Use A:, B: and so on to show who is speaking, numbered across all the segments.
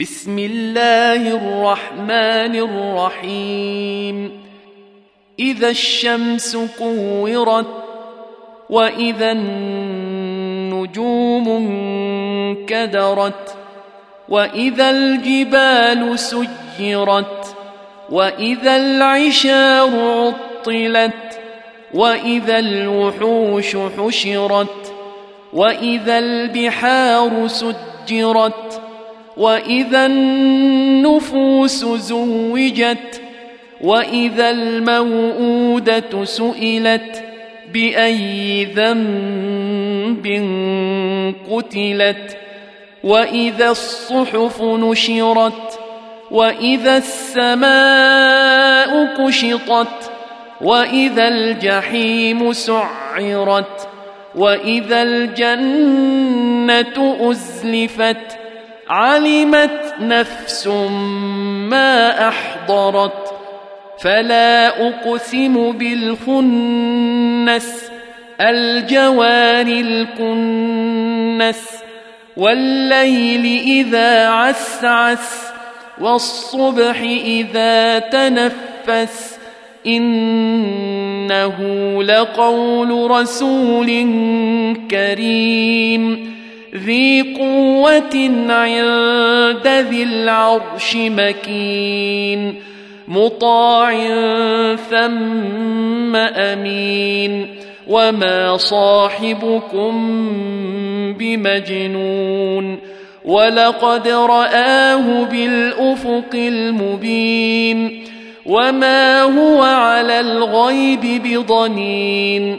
A: بسم الله الرحمن الرحيم. إذا الشمس كورت وإذا النجوم انكدرت وإذا الجبال سجرت وإذا العشار عطلت وإذا الوحوش حشرت وإذا البحار سجرت وإذا النفوس زوجت وإذا الموءودة سئلت بأي ذنب قتلت؟ وإذا الصحف نشرت وإذا السماء كشطت وإذا الجحيم سعرت وإذا الجنة أزلفت علمت نفس ما احضرت فلا اقسم بالخنس الجوار الكنس والليل اذا عسعس والصبح اذا تنفس انه لقول رسول كريم ذي قوة عند ذي العرش مكين مطاع ثم أمين. وما صاحبكم بمجنون ولقد رآه بالأفق المبين. وما هو على الغيب بضنين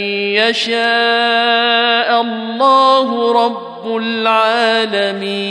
A: يشاء الله رب العالمين.